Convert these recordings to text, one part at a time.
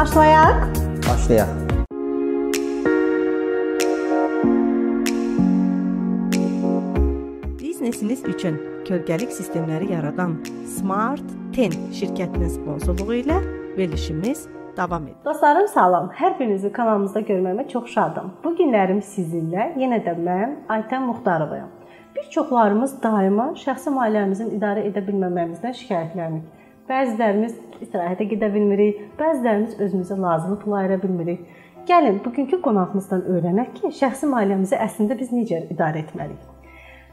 Başlayaq. Başlayaq. Biznesiniz üçün kölgəlik sistemləri yaradan Smart 10 şirkətinin sponsorluğu ilə verilişimiz davam edir. Dostlarım salam. Hər birinizi kanalımızda görməyimə çox şadam. Bu günlərim sizinlə yenə də mən Aytən Muxtarovayam. Bir çoxlarımız daima şəxsi maliyyəmizin idarə edə bilməməyimizdən şikayətlənir. Bəzilərimiz istirahətə gedə bilmirik, bəzilərimiz özümüzə lazımı pul ayıra bilmirik. Gəlin bugünkü qonağımızdan öyrənək ki, şəxsi maliyyəmizi əslində biz necə idarə etməliyik.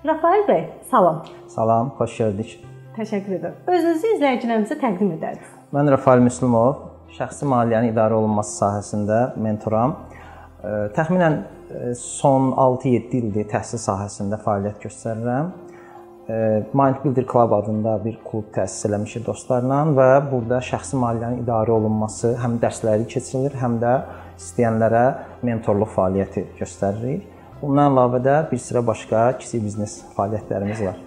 Rafael bəy, salam. Salam, xoş gördük. Təşəkkür edirəm. Özünüzü izləyicilərimizə təqdim edərsiniz. Mən Rafael Müslümov, şəxsi maliyyənin idarə olunması sahəsində mentoram. Təxminən son 6-7 ildir təhsil sahəsində fəaliyyət göstərirəm. Mind Builder Club adında bir klub təsis eləmişik dostlarla və burada şəxsi maliyyənin idarə olunması həm dərsləri keçirilir, həm də istəyənlərə mentorluq fəaliyyəti göstəririk. Bundan əlavə də bir sıra başqa kiçik biznes fəaliyyətlərimiz var.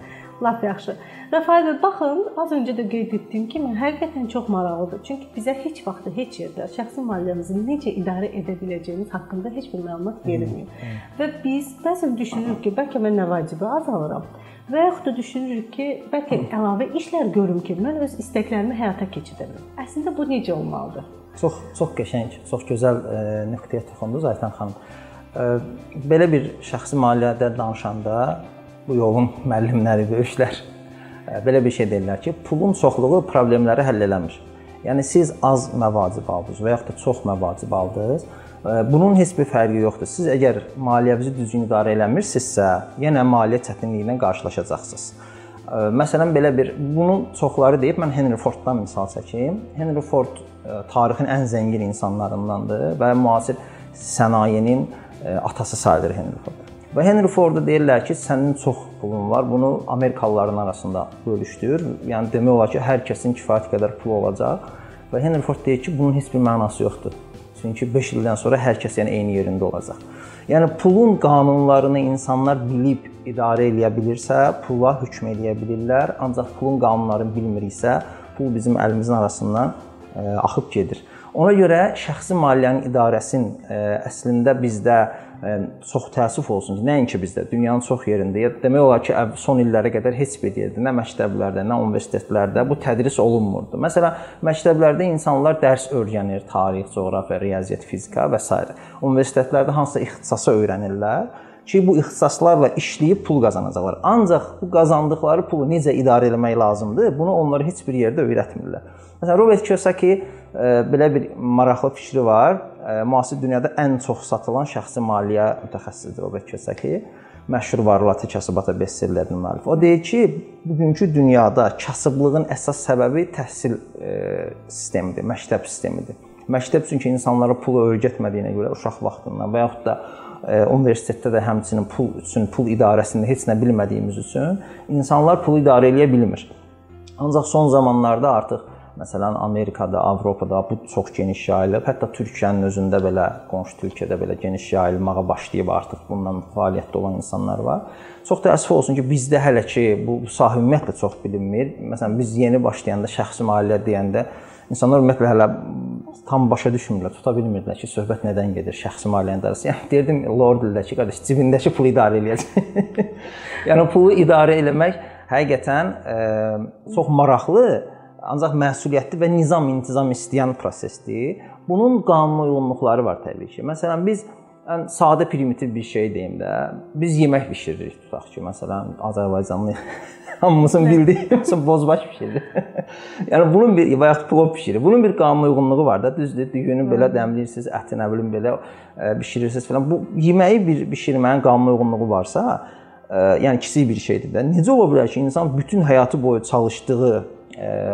Lap yaxşı. Rəfail bəy, baxın, az öncə də qeyd etdiyim kimi, həqiqətən çox maraqlıdır. Çünki bizə heç vaxt heç yerdə şəxsi maliyyəmizi necə idarə edə biləcəyimiz haqqında heç bir məlumat verilmir. Və biz bəzən düşünürük ki, bəlkə mən nə vacibi azalıram. Və yaxud da düşünürük ki, bəlkə əlavə işlər görüm ki, mən öz istəklərimi həyata keçirəm. Əslində bu necə olmalıdır? Çox çox qəşəng, çox gözəl e, nöqtəyə toxundunuz Aytan xanım. E, belə bir şəxsi maliyyədə danışanda bu yolun müəllimləri, böyüklər e, belə bir şey deyirlər ki, pulun çoxluğu problemləri həll eləmir. Yəni siz az məvacib aldınız və yaxud da çox məvacib aldınız, Bunun heç bir fərqi yoxdur. Siz əgər maliyyənizi düzgün idarə eləmirsinizsə, yenə maliyyə çətinliyi ilə qarşılaşacaqsınız. Məsələn belə bir bunun çoxları deyib mən Henry Forddan misal çəkim. Henry Ford tarixin ən zəngin insanlarındandır və müasir sənayenin atası sayılır Henry Ford. Və Henry Forda deyirlər ki, sənin çox pulun var, bunu Amerikalıların arasında bölüşdür. Yəni demək olar ki, hər kəsin kifayət qədər pulu olacaq. Və Henry Ford deyir ki, bunun heç bir mənası yoxdur. Çünki 5 ildən sonra hər kəs yəni eyni yerində olacaq. Yəni pulun qanunlarını insanlar bilib idarə eləyə bilirsə, pula hökm eləyə bilirlər. Ancaq pulun qanunlarını bilmiriksə, pul bizim əlimizin arasından ə, e, axıb gedir. Ona görə şəxsi maliyyənin idarəsinin e, əslində bizdə çox təəssüf olsun ki, nəinki bizdə, dünyanın çox yerində, demək olar ki, son illərə qədər heç bir yerdə, nə məktəblərdə, nə universitetlərdə bu tədris olunmurdu. Məsələn, məktəblərdə insanlar dərs öyrənir, tarix, coğrafiya, riyaziyyat, fizika və s. Universitetlərdə hansısa ixtisası öyrənirlər ki, bu ixtisaslarla işləyib pul qazanacaqlar. Ancaq bu qazandıqları pulu necə idarə etmək lazımdır, bunu onlara heç bir yerdə öyrətmirlər. Məsələn, Robert Kiyosaki belə bir maraqlı fikri var müasir dünyada ən çox satılan şəxsi maliyyə mütəxəssisidir Robert Kiyosaki. Məşhur Varlıatı Kasıbata bestsellerinin müəllifi. O deyir ki, bugünkü dünyada kasıblığın əsas səbəbi təhsil e, sistemidir, məktəb sistemidir. Məktəb çünki insanlara pulu öyrətmədiyinə görə uşaq vaxtından və yaxud da e, universitetdə də həmçinin pul üçün, pul idarəsində heç nə bilmədiyimiz üçün insanlar pulu idarə edə bilmir. Ancaq son zamanlarda artıq Məsələn, Amerikada, Avropada bu çox geniş yayılıb. Hətta Türkiyənin özündə belə, qonşu Türkiyədə belə geniş yayılmağa başlayıb artıq bundan fəaliyyətdə olan insanlar var. Çox təəssüf olsun ki, bizdə hələ ki bu sahə ümumiyyətlə çox bilinmir. Məsələn, biz yeni başlayanda şəxsi maliyyə deyəndə insanlar ümumiyyətlə hələ tam başa düşmürlər, tuta bilmirdilər ki, söhbət nədən gedir, şəxsi maliyyənin idarəsi. Yəni deyirdim, Lord dildə ki, qardaş, cibindəki pulu idarə eləyəcək. yəni pulu idarə eləmək həqiqətən ə, çox maraqlı ancaq məsuliyyətli və nizam-intizam istəyən prosesdir. Bunun qanuna uyğunluqları var təbii ki. Məsələn, biz ən sadə primitiv bir şey deyim də, biz yemək bişiririk tutaq ki, məsələn, Azərbaycanlı hamımızın bildiyi məsələn bozbaş bişirir. yəni bunun bir yaxud plov bişirir. Bunun bir qanuna uyğunluğu var da, düzdür? Düyünü belə dəmləyirsiniz, əti nə bilim belə ə, bişirirsiniz falan. Bu yeməyi bir bişirməyin qanuna uyğunluğu varsa, ə, yəni kiçik bir şeydir də. Necə ola bilər ki, insan bütün həyatı boyu çalışdığı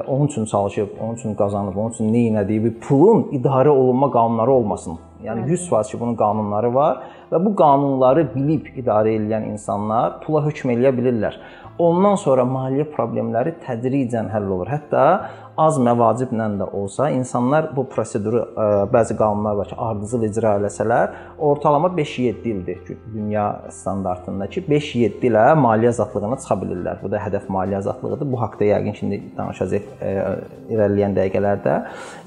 onun üçün çalışıb, onun üçün qazanıb, onun üçün nə etdiyi bir pulun idarə olunma qanunları olmasın. Yəni 100% ki, bunun qanunları var və bu qanunları bilib idarə edən insanlar pula hökm eləyə bilirlər. Ondan sonra maliyyə problemləri tədricən həll olur. Hətta az məvaciblə də olsa insanlar bu proseduru ə, bəzi qanunlar var ki, ardıcıl icra eləsələr, ortalama 5-7 ildir ki, dünya standartındakı 5-7 ilə maliyyə azadlığına çıxa bilirlər. Bu da hədəf maliyyə azadlığıdır. Bu haqqda yəqin şimdi danışacağıq ə, irəliləyən dəqiqələrdə.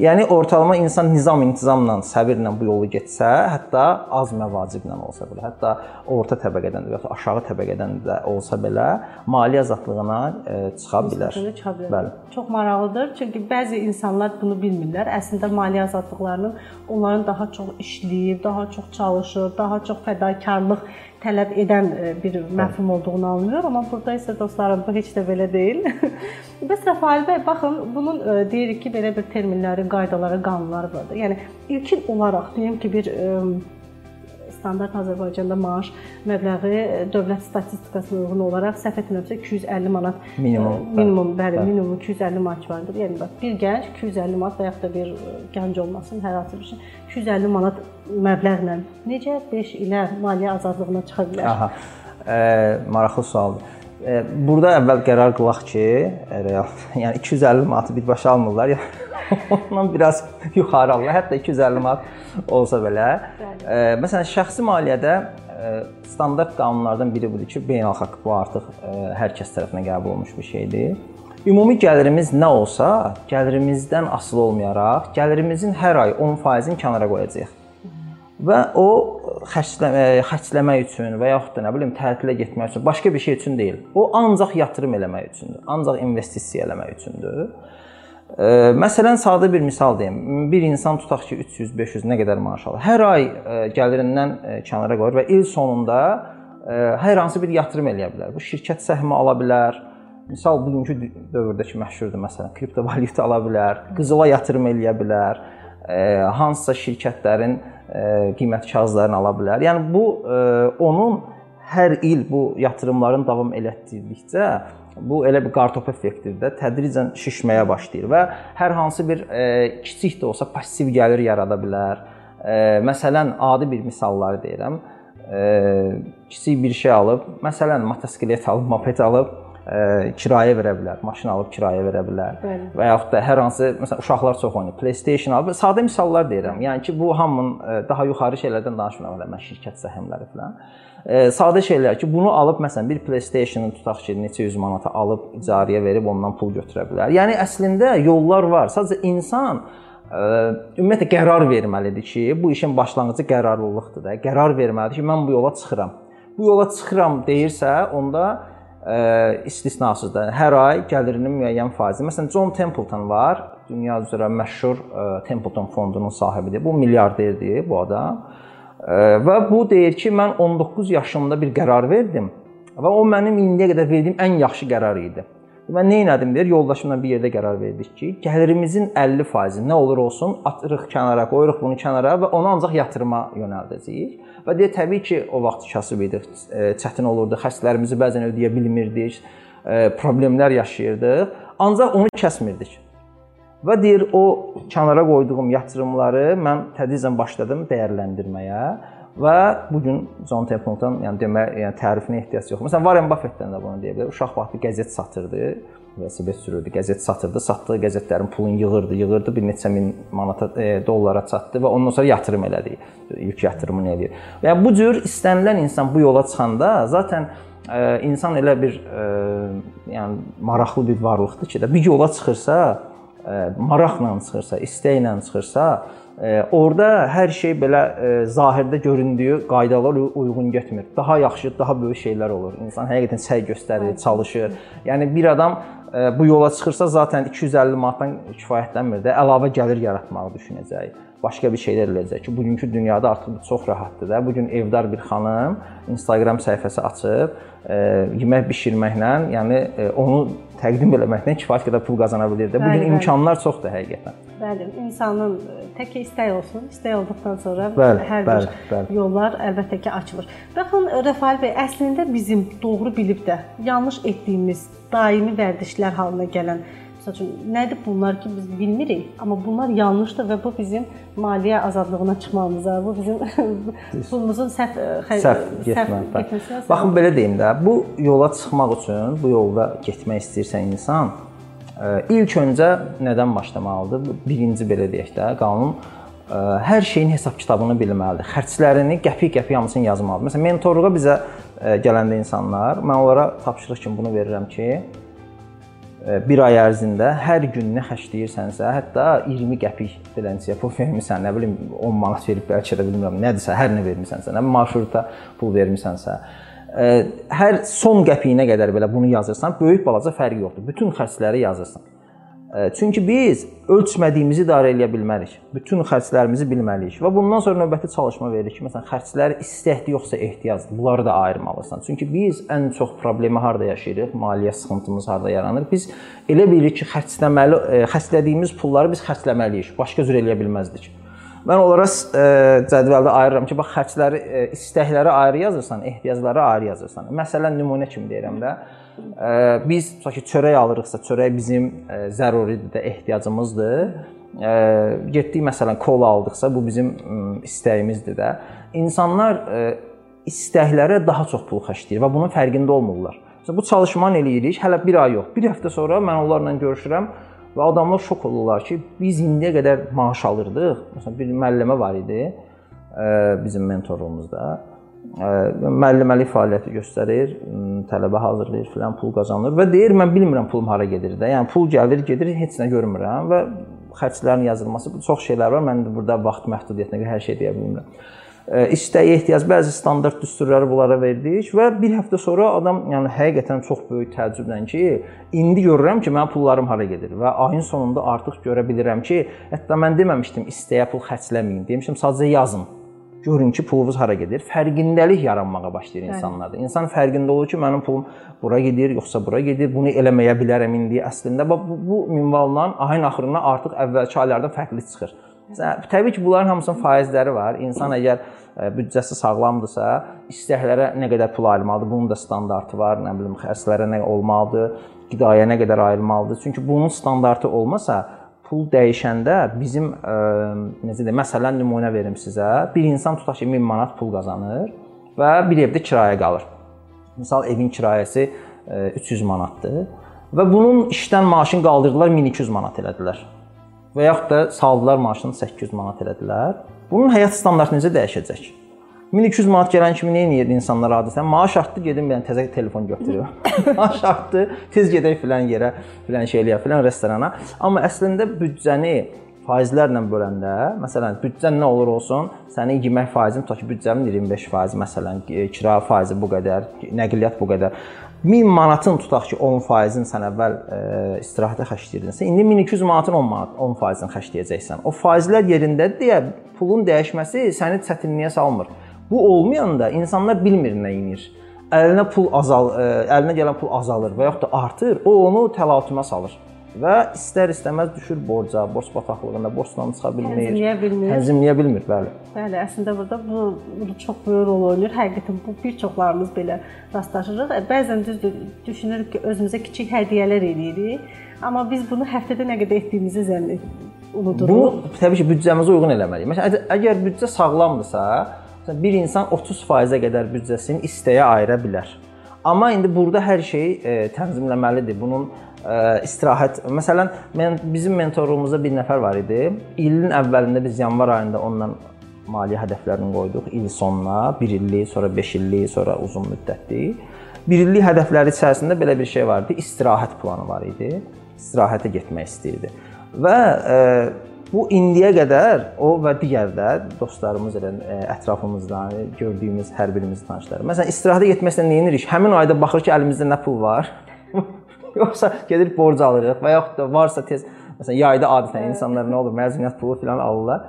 Yəni ortalama insan nizam-intizamla, səbirlə bu yolu getsə, hətta az məvaciblə olsa belə, hətta orta təbəqədən də və ya aşağı təbəqədən də olsa belə maliyyə azadlığına ə, çıxa bilər. Çıxa bilər. Bəli. Çox maraqlıdır. Çünki bəzi insanlar bunu bilmirlər. Əslində maliyyə azadlıqlarının onların daha çox işləyib, daha çox çalışır, daha çox fədakarlıq tələb edən e, bir məfhum olduğunu anlıyor, amma burada isə dostlarım bu heç də belə deyil. Bəs Rafael bəy, baxın, bunun e, deyirik ki, belə bir terminləri, qaydaları, qanunları vardır. Yəni ilkin olaraq deyim ki, bir standart Azərbaycanda maaş məbləği dövlət statistikasına uyğun olaraq səhv etmirəmsə 250 manat minimum e, minimum bəli, bəli minimum 250 manat vardır. Yəni bax bir gənc 250 manat və yaxud da bir gənc olmasın hər hansı bir şey 250 manat məbləğlə necə 5 ilə maliyyə azadlığına çıxa bilər? Aha. E, maraqlı sualdır. Burada əvvəl qərar qılaq ki, real, yəni 250 manatı birbaşa almırlar. Ondan biraz yuxarı alırlar. Hətta 250 manat olsa belə. Bəli. Məsələn, şəxsi maliyyədə standart qanunlardan biri budur ki, beynəlxalq bu artıq hər kəs tərəfindən qəbul olunmuş bir şeydir. Ümumi gəlirimiz nə olsa, gəlirimizdən asılı olmayaraq, gəlirimizin hər ay 10%-ni kənara qoyacağıq və o xərcləmə, xərcləmək üçün və yaxud da nə bilim tətilə getmək üçün, başqa bir şey üçün deyil. O ancaq yatırım eləmək üçündür. Ancaq investisiya eləmək üçündür. E, məsələn, sadə bir misal deyim. Bir insan tutaq ki, 300-500 nə qədər maaş alır. Hər ay e, gəlirindən e, kənara qoyur və il sonunda e, hər hansı bir yatırım eləyə bilər. Bu şirkət səhmi ala bilər. Misal bugünkü dövrdəki məşhurdur məsələn, kriptovalyuta ala bilər, qızıla yatırım eləyə bilər, e, hansısa şirkətlərin qiymət kağızlarını ala bilər. Yəni bu onun hər il bu yatırımların davam elətdirdikcə bu elə bir qartop effektidir də tədricən şişməyə başlayır və hər hansı bir e, kiçik də olsa passiv gəlir yarada bilər. E, məsələn, adi bir misalları deyirəm. E, kiçik bir şey alıb, məsələn, motosiklet alıb, moped alıb kirayə verə bilər, maşın alıb kirayə verə bilər. Bəli. Və yaxud da hər hansı məsələn uşaqlar çox oynayır, PlayStation alıb. Sadə misallar deyirəm. Yəni ki, bu hamının daha yuxarı şeylərdən danışmıram, mən şirkət səhmləri filan. Sadə şeylər ki, bunu alıb məsələn bir PlayStation-ı tutaq ki, neçə 100 manata alıb icarəyə verib ondan pul götürə bilər. Yəni əslində yollar var. Sadəcə insan ümumiyyətlə qərar verməlidir ki, bu işin başlanğıcı qərarlılıqdır da. Qərar verməlidir ki, mən bu yola çıxıram. Bu yola çıxıram deyirsə, onda istisnasız da hər ay gəlirinin müəyyən faizi. Məsələn, John Templeton var, dünya üzrə məşhur Templeton fondunun sahibidir. Bu milyarderdir bu adam. Və bu deyir ki, mən 19 yaşımda bir qərar verdim və o mənim indiyə qədər verdiyim ən yaxşı qərar idi. Mən nə etdim deyir, yoldaşımla bir yerdə qərar verdik ki, gəlirimizin 50% nə olur olsun, atırıq kənara, qoyuruq bunu kənara və onu ancaq yatırıma yönəldəcəyik. Və deyə təbii ki, o vaxt kasıb idik, e, çətin olurdu, xərclərimizi bəzən ödəyə bilmirdik, e, problemlər yaşayırdıq, ancaq onu kəsmirdik. Və deyir, o kənara qoyduğum yatırımları mən tədricən başladım dəyərləndirməyə və bu gün John Templeton, yəni demə, yəni tərifinə ehtiyac yoxdur. Məsələn, Warren Buffett-dən də bunu deyə bilər. Uşaq vaxtı qəzet satırdı velosiped sürürdü, qəzet satırdı, satdığı qəzetlərin pulunu yığırdı, yığırdı, bir neçə min manata, e, dollara çatdı və ondan sonra yatırım elədi. İlk yatırımını eləyir. Yəni bu cür istənilən insan bu yola çıxanda zaten e, insan elə bir e, yəni maraqlı bir varlıqdır ki, də bir yola çıxırsa, e, maraqla çıxırsa, istəklə çıxırsa, e, orada hər şey belə e, zahirdə göründüyü qaydalara uyğun getmir. Daha yaxşı, daha böyük şeylər olur. İnsan həqiqətən səy göstərir, çalışır. Yəni bir adam bu yola çıxırsa zaten 250 manatdan kifayətlənmir də, əlavə gəlir yaratmağı düşünəcək. Başqa bir şeylər eləyəcək ki, bugünkü dünyada artıq bu çox rahatdır da. Bu gün evdar bir xanım Instagram səhifəsi açıb, e, yemək bişirməklə, yəni e, onu təqdim eləməklə kifayət qədər pul qazana bilir də. Bu gün imkanlar çoxdur həqiqətən. Bəli, insanın tək istək olsun, istək olduqdan sonra bəli, hər bir bəli, bəli. yollar əlbəttə ki açılır. Baxın Rəfail bəy, əslində bizim doğru bilib də yanlış etdiyimiz daimi vərdişlər halına gələn Məsələn, nədir bunlar ki, biz bilmirik, amma bunlar yanlışdır və bu bizim maliyyə azadlığına çıxmamıza, bu bizim pulumuzun səhv səhv getməsinə. Baxın belə deyim də, bu yola çıxmaq üçün, bu yolda getmək istəyirsə insan, İlk öncə nədən başlamalıdır? Birinci belə deyək də, qanun hər şeyin hesab kitabını bilməlidir. Xərclərini qəpik-qəpik hamısını yazmalıdır. Məsələn, mentorluğa bizə gələndə insanlar, mən onlara tapşırıq kimi bunu verirəm ki, bir ay ərzində hər gün nə xərcləyirsənsə, hətta 20 qəpik beləncə pul vermisən, nə bilim 10 manat verib bəlkə də bilmirəm, nədirsə, hər nə vermisənsə, nə marşruta pul vermisənsə, hər son qəpiyinə qədər belə bunu yazırsan, böyük balaca fərqi yoxdur. Bütün xərcləri yazırsan. Çünki biz ölçmədiyimizi idarə edə bilmərik. Bütün xərclərimizi bilməliyik və bundan sonra növbəti çalışma veririk ki, məsələn, xərclər istəkdir yoxsa ehtiyacdır. Bunları da ayırmalısan. Çünki biz ən çox problemi harda yaşayırıq? Maliyyə sıxıntımız harda yaranır? Biz elə bilirik ki, xərcləməli xərclədiyimiz pulları biz xərcləməliyik. Başqa cür eləyə bilməzdik. Mən onlara cədvəldə ayırıram ki, bax xərcləri, istəkləri ayrı yazırsan, ehtiyacları ayrı yazırsan. Məsələn, nümunə kimi deyirəm də, biz tutaq ki, çörək alırıqsa, çörək bizim zəruridir də, ehtiyacımızdır. Getdik məsələn kola aldıqsa, bu bizim istəyimizdir də. İnsanlar istəklərə daha çox pul xərcləyir və bunun fərqində olmurlar. Məsələn, bu çalışmanı eləyirik, hələ 1 ay yox. 1 həftə sonra mən onlarla görüşürəm və adamlar şok olurlar ki, biz indiyə qədər maaş alırdıq. Məsələn, bir müəllimə var idi bizim mentorluğumuzda müəlliməlik fəaliyyəti göstərir, tələbə hazırlayır, filan pul qazanır və deyir mən bilmirəm pulum hara gedir də. Yəni pul gəlir, gedir, heç nə görmürəm və xərclərin yazılması bu çox şeylər var. Mən də burada vaxt məhdudiyyətinə görə hər şey deyə bilmirəm. İstəyə ehtiyac bəzi standart düsturları bunlara verdik və bir həftə sonra adam yəni həqiqətən çox böyük təəccüblə ki, indi görürəm ki, mənim pullarım hara gedir və ayın sonunda artıq görə bilirəm ki, hətta mən deməmişdim istəyə pul xərcləməyin, demişdim sadəcə yazın Görün ki, pulunuz hara gedir. Fərqindəlik yaranmağa başlayır insanlarda. İnsan fərqində olur ki, mənim pulum bura gedir, yoxsa bura gedir. Bunu eləməyə bilərəm indi. Əslində bu, bu minvalla ayın axırına artıq əvvəlki aylardan fərqli çıxır. Təbii ki, bunların hamısının faizləri var. İnsan əgər e, büdcəsi sağlamdırsa, istəklərə nə qədər pul ayırmalıdır, bunun da standartı var. Nə bilim, xərclərə nə olmalıdır, qidaya nə qədər ayırmalıdır. Çünki bunun standartı olmasa, pul dəyişəndə bizim ə, necə deyim, məsələn nümunə verim sizə. Bir insan tutaq ki, 1000 manat pul qazanır və bir evdə kirayə qalır. Məsəl evin kirayəsi ə, 300 manatdır və bunun işdən maaşını qaldırdılar 1200 manat elədilər. Və yaxud da saldılar maaşını 800 manat elədilər. Bunun həyat standartı necə dəyişəcək? 1200 manat gələn kimi nə edir insanlar adətən? Maaş artdı, gedim mən təzə telefon götürürəm. Maaş artdı, tez gedək filan yerə, filan şeyliyə, filan restorana. Amma əslində büdcəni faizlərlə böləndə, məsələn, büdcən nə olur olsun, sənin yemək faizin tutaq ki, büdcənin 25%, məsələn, kira faizi bu qədər, nəqliyyat bu qədər. 1000 manatın tutaq ki, 10%-in sən əvvəl e, istirahətə xərcləyirdinsə, indi 1200 manatın 10 manat 10%-ini xərcləyəcəksən. O faizlər yerindədir deyə pulun dəyişməsi səni çətinliyə salmır. Bu olmayanda insanlar bilmir nə edir. Əlinə pul azal, e, əlinə gələn pul azalır və yaxud da artır, o onu təlatümə salır və istər-istəməz düşür borca, borc bataqlığında, borcdan çıxa bilmir. Tənzimləyə bilmir. Tənzimləyə bilmir, bəli. Bəli, əslində burada bu, bu çox böyük rol oynayır. Həqiqətən bu bir çoxlarımız belə rastlaşırıq. E, bəzən düzdür, düşünürük ki, özümüzə kiçik hədiyyələr eləyirik, amma biz bunu həftədə nə qədər etdiyimizi zənn unuduruq. Bu təbii ki, büdcəmizə uyğun eləməliyik. Məsələn, əgər büdcə sağlamdırsa, bir insan 30%-ə qədər büdcəsini istəyə ayıra bilər. Amma indi burada hər şey e, tənzimləməlidir. Bunun e, istirahət, məsələn, mən bizim mentorluğumuzda bir nəfər var idi. İlin əvvəlində biz yanvar ayında onunla maliyyə hədəflərini qoyduq. İl sonuna 1 illik, sonra 5 illik, sonra uzun müddətli. 1 illik hədəfləri içərisində belə bir şey var idi. İstirahət planı var idi. İstirahətə getmək istəyirdi. Və e, Bu indiyə qədər o və digər də dostlarımız elə e, ətrafımızdan gördüyümüz hər birimiz tanışlar. Məsələn, istirahətə getməklə nə edirik? Həmin ayda baxır ki, əlimizdə nə pul var. Yoxsa gedir borc alırıq və yaxud da varsa tez məsələn yayda adətən insanlar nə olur, məzuniyyət pulu filan alırlar.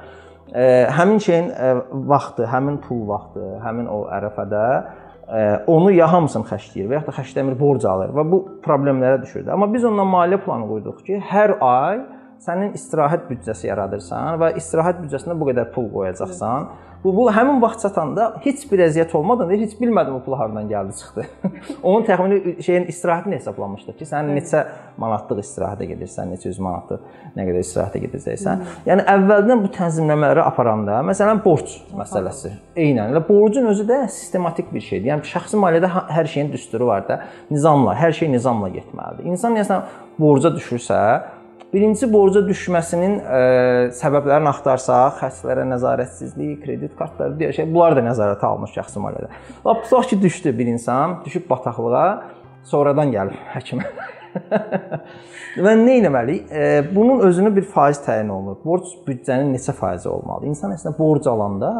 E, həmin şeyin e, vaxtı, həmin pul vaxtı, həmin o ərəfədə e, onu ya hamısını xərcləyir və yaxud da xərcləmir, borc alır və bu problemlərə düşür. Amma biz ondan maliyyə planı qoyduq ki, hər ay sənin istirahət büdcəsi yaradırsan və istirahət büdcəsinə bu qədər pul qoyacaqsan. Bu, bu həmin vaxt çatanda heç bir əziyyət olmadan da heç bilmədim o pul hardan gəldi çıxdı. Onun təxmini şeyin istirahətini hesablamışdı ki, sən neçə manatlıq istirahətə gedirsən, neçə 100 manatlıq nə qədər istirahətə gedəcəksən. Hmm. Yəni əvvəldən bu tənzimləmələri aparanda, məsələn, borc məsələsi. Eynən elə borcun özü də sistematik bir şeydir. Yəni şəxsi maliyyədə hər şeyin düsturu var da, nizamla, hər şey nizamla getməlidir. İnsan nəsə borca düşürsə, Birinci borca düşməsinin ə, e, səbəblərini axtarsaq, xərclərə nəzarətsizlik, kredit kartları deyə şey, bunlar da nəzarətə alınmış şəxsi maliyyədə. Lap tutaq ki, düşdü bir insan, düşüb bataqlığa, sonradan gəlib həkimə. Və nə etməli? E, bunun özünü bir faiz təyin olunur. Borc büdcənin neçə faizi olmalıdır? İnsan əslində borc alanda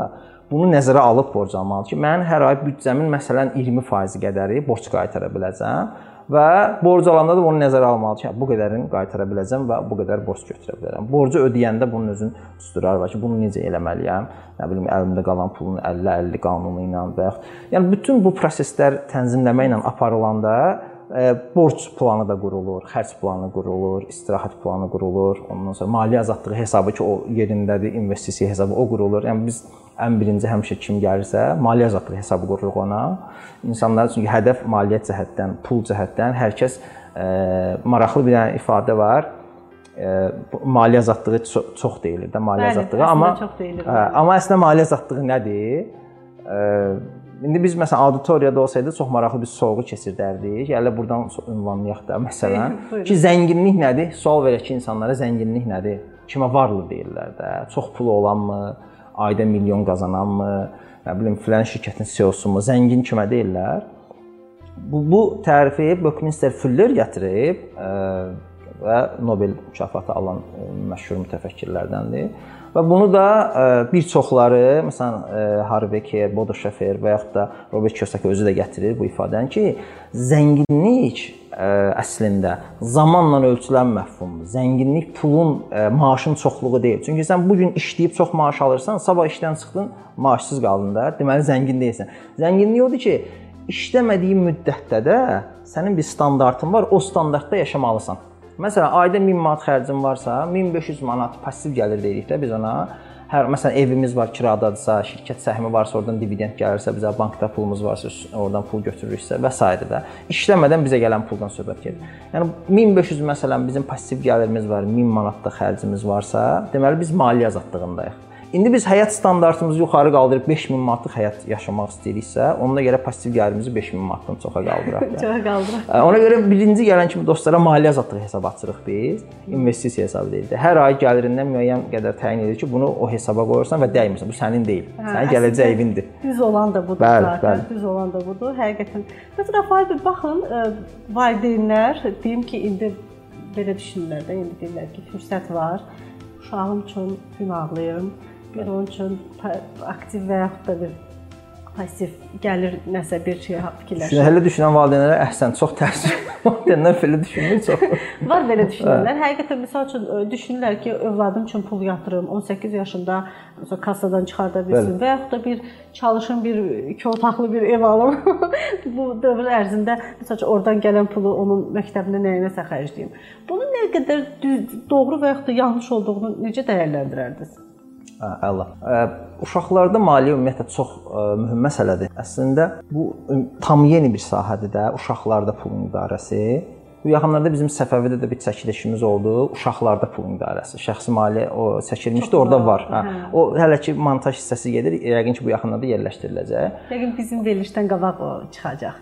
bunu nəzərə alıb borc almalıdır ki, mən hər ay büdcəmin məsələn 20% qədəri borc qaytara biləcəm və borc alanda da bunu nəzərə almalıdır ki, bu qədərini qaytara biləcəm və bu qədər borc götürə bilərəm. Borcu ödəyəndə bunun özünün düsturları var ki, bunu necə eləməliyəm? Nə bilim, əlimdə qalan pulun 50-50 qanunu ilə və yaxud yəni bütün bu proseslər tənzimləməklə aparılanda e, borc planı da qurulur, xərc planı qurulur, istirahət planı qurulur, ondan sonra maliyyə azadlığı hesabı ki, o yerindədir, investisiya hesabı o qurulur. Yəni biz ən birinci həmişə kim gəlirsə, maliyyə azadlığı hesabı qururuq ona. İnsanlar çünki hədəf maliyyə cəhətdən, pul cəhətdən hər kəs e, maraqlı bir dənə ifadə var. E, maliyyə azadlığı çox, çox deyilir də maliyyə azadlığı, amma deyilir. Ə, amma əslində maliyyə azadlığı nədir? E, indi biz məsələn auditoriyada olsaydı çox maraqlı bir sorğu keçirdərdik. Gələ burdan ünvanlayaq da məsələn ki, zənginlik nədir? Sual verək ki, insanlara zənginlik nədir? Kimə varlı deyirlər də? Çox pulu olanmı? Ayda milyon qazananmı, nə bilim filan şirkətin CEO-sumu, zəngin kimə deyirlər. Bu bu tərifi Buckminster Fuller gətirib ə, və Nobel mükafatı alan ə, məşhur mütəfəkkirlərdəndir. Və bunu da ə, bir çoxları, məsələn, Harvey Kerr, Bodo Schaffer və yaxud da Robert Kiyosaki özü də gətirir bu ifadəni ki, zənginlik əslində zamanla ölçülən məfhumdur. Zənginlik pulun, maaşın çoxluğu deyil. Çünki sən bu gün işləyib çox maaş alırsan, sabah işdən çıxdın, maaşsız qaldın da, deməli zəngin deyilsən. Zənginlik odur ki, işləmədiyin müddətdə də sənin bir standartın var, o standartda yaşamalısan. Məsələn, ayda 1000 manat xərcin varsa, 1500 manat passiv gəlir deyirik də biz ona hər məsələn evimiz var kiradadırsa, şirkət səhmi varsa, oradan dividend gəlirsə, bizə bankda pulumuz varsa, oradan pul götürürüksə və s. də işləmədən bizə gələn puldan söhbət gedir. Yəni 1500 məsələn bizim passiv gəlirimiz var, 1000 manatlıq xərcimiz varsa, deməli biz maliyyə azadlığındayıq. İndi biz həyat standartımızı yuxarı qaldırıb 5000 manatlıq həyat yaşamaq istəyiriksə, ona görə passiv gəlirimizi 5000 manatdan çoxa qaldıraq. çoxa qaldıraq. Ona görə birinci gələn kimi dostlara maliyyə azadlığı hesab açırıq biz. İnvestisiya hesabı deyil. Hər ay gəlirindən müəyyən qədər təyin edir ki, bunu o hesaba qoyursan və dəymirsən. Bu sənin deyil. Hə, sənin gələcəyinindir. Düz olan da budur bəli, zaten. Bəli. Düz olan da budur. Həqiqətən. Məsələn, Faiz baxın, e, valideynlər deyim ki, indi belə düşünürlər də, indi deyirlər ki, fürsət var. Uşağım üçün gün ağlayıram Bir onun üçün aktiv və yaxud da bir passiv gəlir nəsə bir şey fikirləşir. Hələ düşünən valideynlərə əhsən, çox təəssüf. Valideynlər belə düşünmür çox. Var belə düşünənlər. Həqiqətən məsəl üçün düşünürlər ki, övladım üçün pul yatırım, 18 yaşında məsələn kassadan çıxarda bilsin Bəli. və yaxud da bir çalışım bir iki otaqlı bir ev alım. Bu dövr ərzində məsəl üçün oradan gələn pulu onun məktəbində nəyinəsə xərcləyim. Bunun nə qədər düz, doğru və yaxud da yanlış olduğunu necə dəyərləndirərdiniz? Hə, əla. Uşaqlarda maliyyə ümumiyyətlə çox mühüm məsələdir. Əslində bu tam yeni bir sahədir də, uşaqlarda pulun idarəsi. Bu yaxınlarda bizim Səfəvidə də bir çəkilişimiz oldu. Uşaqlarda pulun idarəsi. Şəxsi maliyyə o çəkilmişdi, orada var. Hə. O hələ ki montaj hissəsi gedir. Yəqin ki bu yaxınlarda yerləşdiriləcək. Yəqin bizim verilişdən qabaq o çıxacaq.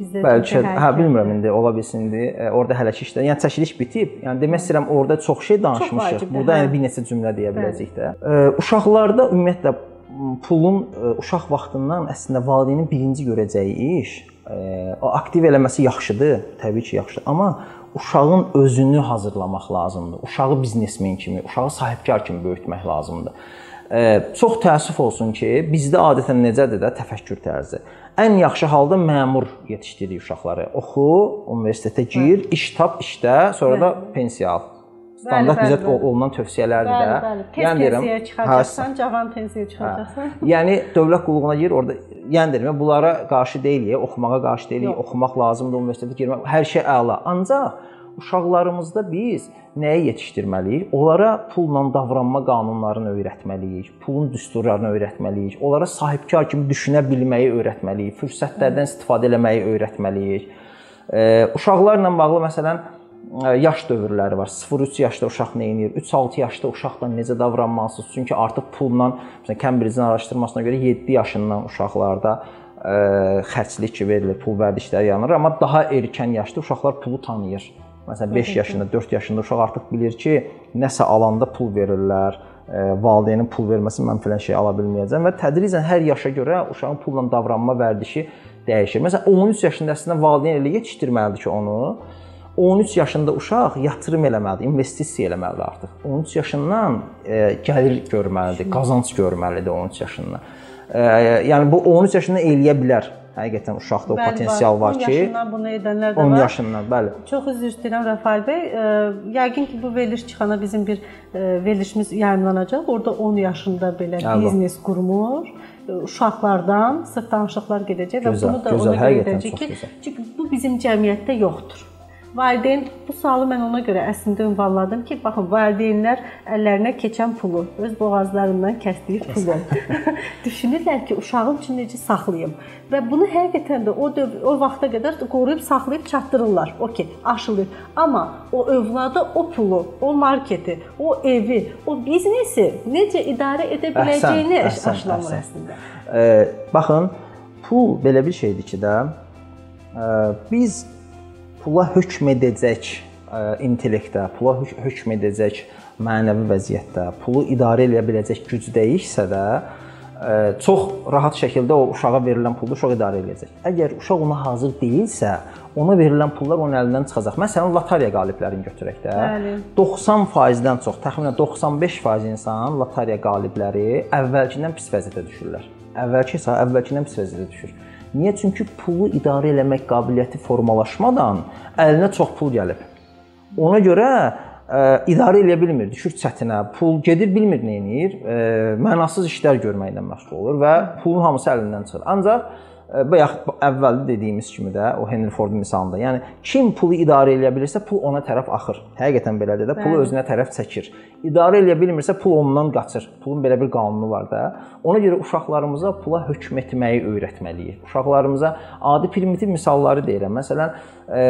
Bizdə Bəlkə hə bilmirəm indi ola bilsin indi e, orada hələ ki işlər. Yəni çəkiliş bitib. Yəni demək istəyirəm orada çox şey danışmışıq. Çox Burada hə. yəni bir neçə cümlə deyə biləcəyik də. E, uşaqlarda ümumiyyətlə pulun e, uşaq vaxtından əslində valideynin birinci görəcəyi iş o aktiv eləməsi yaxşıdır, təbii ki, yaxşıdır. Amma uşağın özünü hazırlamaq lazımdır. Uşağı biznesmen kimi, uşağı sahibkar kimi böyütmək lazımdır. Çox təəssüf olsun ki, bizdə adətən necədir də təfəkkür tərzi ən yaxşı halda məmur yetişdiririk uşaqları. Oxu, universitetə gir, iş tap, işdə, sonra da pensiya al. Standart bizə olunan tövsiyələrdir də. Bəli, bəli. Yəni deyirəm, çıxacaqsan, cavan pensiyaya çıxacaqsan. Hə. Yəni dövlət qulluğuna gir, orada yəni deyirəm, bunlara qarşı deyilik, oxumağa qarşı deyilik, oxumaq lazımdır, universitetə girmək, hər şey əla. Ancaq uşaqlarımızda biz nəyi yetişdirməliyik? Onlara pulla davranma qanunlarını öyrətməliyik, pulun düsturlarını öyrətməliyik, onlara sahibkar kimi düşünə bilməyi öyrətməliyik, fürsətlərdən istifadə etməyi öyrətməliyik. Uşaqlarla bağlı məsələn yaş dövrləri var. 0-3 yaşda uşaq nə edir? 3-6 yaşda uşaqla necə davranmalısınız? Çünki artıq pulla, məsələn, Cambridge-in araşdırmasına görə 7 yaşından uşaqlarda ə, xərclik verilir, pul vərdişləri yanır, amma daha erkən yaşda uşaqlar pulu tanıyır. Məsələn 5 yaşında, 4 yaşında uşaq artıq bilir ki, nəsə alanda pul verirlər, valideynin pul verməsi mən filan şey ala bilməyəcəm və tədricən hər yaşa görə uşağın pulla davranma vərdişi dəyişir. Məsələn 13 yaşında əslində valideyn elə yetişdirməlidir ki, onu 13 yaşında uşaq yatırım eləməlidir, investisiya eləməlidir artıq. 13 yaşından e, gəlir görməlidir, qazanc görməlidir 13 yaşından. E, yəni bu 13 yaşında eləyə bilər. Həqiqətən uşaqda o bəli, potensial var, ki, 10 yaşından bunu edənlər də 10 var. 10 yaşından, bəli. Çox üzr istəyirəm Rəfail bəy. E, yəqin ki, bu veriliş çıxana bizim bir e, verilişimiz yayımlanacaq. Orada 10 yaşında belə Əlbə. biznes qurmur e, uşaqlardan sırt danışıqlar gedəcək və bunu da gözəl, ona görə edəcək ki, çünki bu bizim cəmiyyətdə yoxdur. Valideyn bu sualı mən ona görə əslində ünvanladım ki, baxın, valideynlər əllərinə keçən pulu, öz boğazlarından kəsdiyi pulu düşünürlər ki, uşağım üçün necə saxlayım. Və bunu həqiqətən də o döv o vaxta qədər qoruyub saxlayıb çatdırırlar. Okay, aşılır. Amma o övlada o pulu, o marketi, o evi, o biznesi necə idarə edə biləcəyini aşılamır əslində. E, baxın, pul belə bir şeydir ki də, e, biz pula hökm edəcək e, intellektdə, pula hökm edəcək mənəvi vəziyyətdə, pulu idarə edə biləcək gücdəyiksə də e, çox rahat şəkildə o uşağa verilən pulu uşaq idarə edəcək. Əgər uşaq ona hazır deyilsə, ona verilən pullar onun əlindən çıxacaq. Məsələn, loteriya qaliblərini götürək də. Bəli. 90%-dən çox, təxminən 95% insan loteriya qalibləri əvvəlkindən pis vəziyyətə düşürlər. Əvvəlki isə əvvəlkindən pis vəziyyətə düşür. Niyə? Çünki pulu idarə eləmək qabiliyyəti formalaşmadan əlinə çox pul gəlib. Ona görə ə, e, idarə eləyə bilmir, düşür çətinə. Pul gedir, bilmir nə edir. E, mənasız işlər görməklə məşğul olur və pulun hamısı əlindən çıxır. Ancaq bayaq əvvəldə dediyimiz kimi də o Henry Ford misalında, yəni kim pulu idarə edə bilirsə, pul ona tərəf axır. Həqiqətən belədir də, pulu özünə tərəf çəkir. İdarə edə bilmirsə, pul ondan qaçır. Pulun belə bir qanunu var da. Ona görə uşaqlarımıza pula hökm etməyi öyrətməliyik. Uşaqlarımıza adi primitiv misalları deyirəm. Məsələn, ə,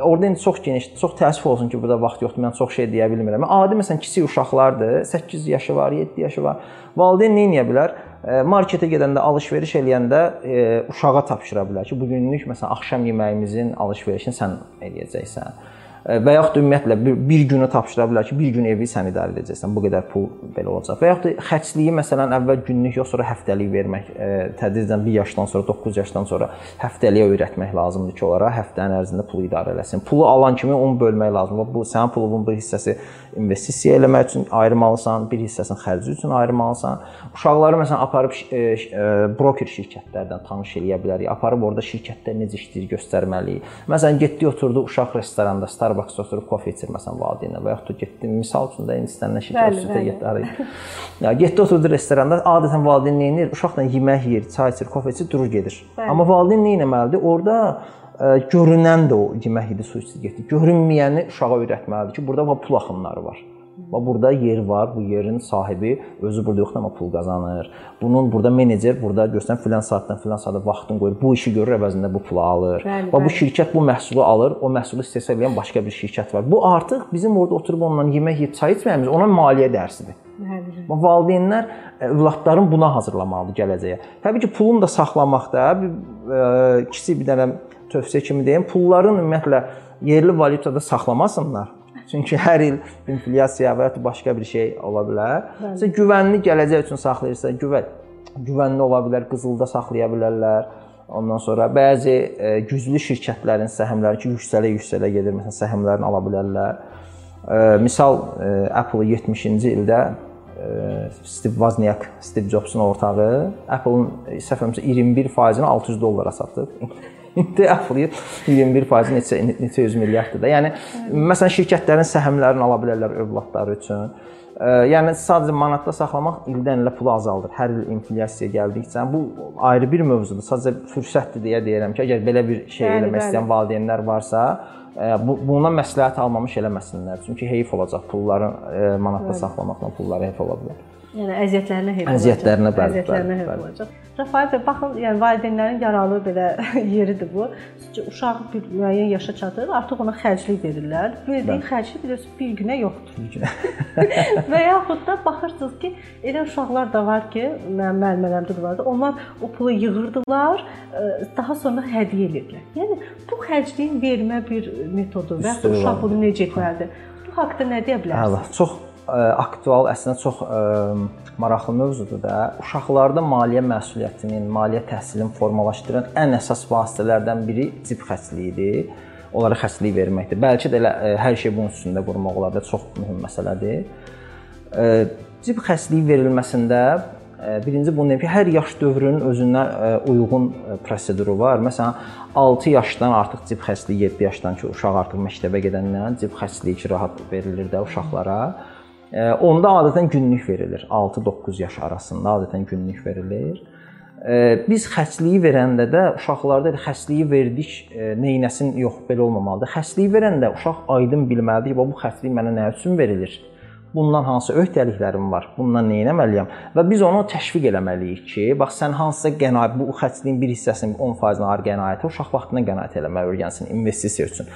orada indi çox geniş, çox təəssüf olsun ki, burada vaxt yoxdur. Mən çox şey deyə bilmirəm. Adi məsələn kiçik uşaqlardır, 8 yaşı var, 7 yaşı var. Valideyn nə edə bilər? Marketə gedəndə alış-veriş eləyəndə e, uşağa tapşıra bilər ki, bu günlük məsələn axşam yeməyimizin alış-verişini sən eləyəcəksən və yaxud da ümumiyyətlə bir, bir günü tapşıra bilər ki, bir gün evi sən idarə edəcəksən, bu qədər pul belə olacaq. Və yaxud da xərcliyi məsələn əvvəl günlük yox, sonra həftəlik vermək, e, tədricən 1 yaşdan sonra, 9 yaşdan sonra həftəliyə öyrətmək lazımdır ki, onlara həftənin ərzində pulu idarə eləsin. Pulu alan kimi onu bölmək lazımdır. Bu sənin pulunun bir hissəsi investisiya eləmək üçün ayırmalısan, bir hissəsini xərci üçün ayırmalısan. Uşaqları məsələn aparıb e, e, broker şirkətlərdən tanış eləyə bilərik. Aparıb orada şirkətlər necə işləyir göstərməliyik. Məsələn, getdi oturdu uşaq restoranda, Star Starbucks-da oturub kofe içir məsələn valideynlə və yaxud da getdi misal üçün də indi istənilən şirkət sütə getdi. Ya getdi oturdu restoranda, adətən valideyn nə edir? Uşaqla yemək yeyir, çay içir, kofe içir, durur gedir. Bəli. Amma valideyn nə etməlidir? Orda ə, e, görünən də o yemək yedi, su içdi, getdi. Görünməyəni uşağa öyrətməlidir ki, burada pul axınları var. Və burada yer var, bu yerin sahibi özü burada yoxdur amma pul qazanır. Bunun burada menecer burada görsən filan saatdan filan saata vaxtını qoyur. Bu işi görür əvəzində bu pulu alır. Bəli, və bu şirkət bu məhsulu alır, o məhsulu istehsal edən başqa bir şirkət var. Bu artıq bizim orada oturub onunla yemək yeyib çay içməyimiz ona maliyyə dərsidir. Bəli. Valideynlər e, övladların buna hazırlamalıdır gələcəyə. Təbii ki, pulunu da saxlamaqda e, kiçik bir dənə tövsiyə kimi deyim, pulların ümumiyyətlə yerli valyutada saxlamasınlar Çünki hər il inflyasiya və ya başqa bir şey ola bilər. Məsələn, güvənli gələcək üçün saxlayırsa, güvən güvənli ola bilər, qızılda saxlaya bilərlər. Ondan sonra bəzi e, güclü şirkətlərin səhmləri ki, yüksələ-yüksələ gedir. Məsələn, səhmlərini ala bilərlər. E, misal e, Apple 70-ci ildə e, Steve Wozniak, Steve Jobsun ortağı Apple-ın səhv etmirəmsə 21%-ni 600 dollara satıb. Defli 21% neçə neçə 100 milyarddır da. Yəni məsələn şirkətlərin səhmlərini ala bilərlər övladları üçün. Yəni sadəcə manatda saxlamaq ildən ilə pulu azaldır. Hər il inflyasiya gəldikcə bu ayrı bir mövzudur. Sadəcə fürsətdir deyə deyirəm ki, əgər belə bir şey bəli, eləmək bəli. istəyən valideynlər varsa, bu bundan məsləhət almamış eləməsinlər. Çünki heyf olacaq pulları manatda bəli. saxlamaqla pulları heyf ola bilər. Yəni əziyyətlərinə heyf olacaq. Əziyyətlərinə bəli. Əziyyətlərinə heyf olacaq. Rəfaət bəy, baxın, yəni valideynlərin yaralı belə yeridir bu. Uşaq bir müəyyən yaşa çatır, artıq ona xərclik verirlər. Verdiyin xərclik bilirsiniz bir günə yoxdur. Bir günə. Və yaxud da baxırsınız ki, elə uşaqlar da var ki, mənim müəllimələrimdə də vardı. Onlar o pulu yığırdılar, e, daha sonra hədiyyə edirdilər. Yəni bu xərcliyin vermə bir metodu və uşaq bunu necə etməlidir? Bu haqqda nə deyə bilərsiniz? Əla, çox aktual, əslində çox maraqlı mövzudur da. Uşaqlarda maliyyə məsuliyyətinin, maliyyə təhsilini formalaşdıran ən əsas vasitələrdən biri cib xərcliyidir. Onlara xərclik verməkdir. Bəlkə də elə hər şey bunun üstündə qurmaq olar da çox mühüm məsələdir. Cib xərcliyi verilməsində birinci bunu deyim ki, hər yaş dövrünün özünə uyğun proseduru var. Məsələn, 6 yaşdan artıq cib xərcliyi 7 yaşdan ki, uşaq artıq məktəbə gedəndən cib xərcliyi ki, rahat verilir də uşaqlara. Onda adətən günlük verilir. 6-9 yaş arasında adətən günlük verilir. Biz xəstliyi verəndə də uşaqlarda da xəstliyi verdik, neynəsin yox, belə olmamalıdır. Xəstliyi verəndə uşaq aydın bilməlidir ki, bu xəstlik mənə nə üçün verilir? Bundan hansı öhdəliklərim var? Bundan nə etməliyəm? Və biz onu təşviq eləməliyik ki, bax sən hansısa qənaət bu xəstliyin bir hissəsinin 10% ağır qənaəti uşaq vaxtında qənaət eləməli öyrənsin investisiya üçün.